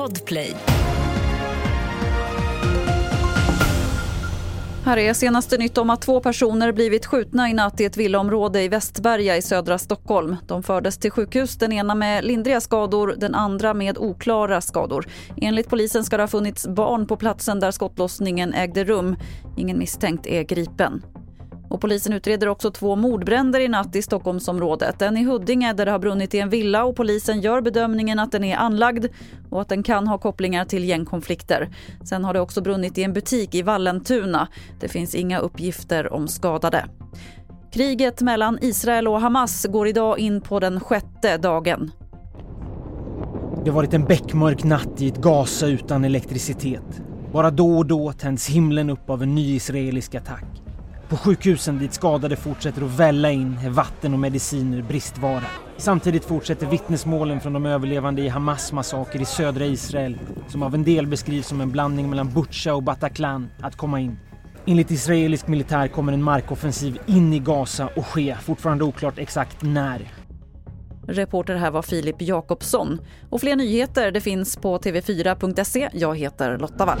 Podplay. Här är senaste nytt om att två personer blivit skjutna i natt i ett villaområde i Västberga i södra Stockholm. De fördes till sjukhus, den ena med lindriga skador, den andra med oklara skador. Enligt polisen ska det ha funnits barn på platsen där skottlossningen ägde rum. Ingen misstänkt är gripen. Och polisen utreder också två mordbränder i natt i Stockholmsområdet. En i Huddinge där det har brunnit i en villa och polisen gör bedömningen att den är anlagd och att den kan ha kopplingar till gängkonflikter. Sen har det också brunnit i en butik i Vallentuna. Det finns inga uppgifter om skadade. Kriget mellan Israel och Hamas går idag in på den sjätte dagen. Det har varit en beckmörk natt i ett Gaza utan elektricitet. Bara då och då tänds himlen upp av en ny israelisk attack. På sjukhusen dit skadade fortsätter att välla in är vatten och mediciner bristvara. Samtidigt fortsätter vittnesmålen från de överlevande i Hamas massaker i södra Israel, som av en del beskrivs som en blandning mellan Butja och Bataclan, att komma in. Enligt israelisk militär kommer en markoffensiv in i Gaza och ske, fortfarande oklart exakt när. Reporter här var Filip Jakobsson. Och fler nyheter det finns på tv4.se. Jag heter Lotta Wall.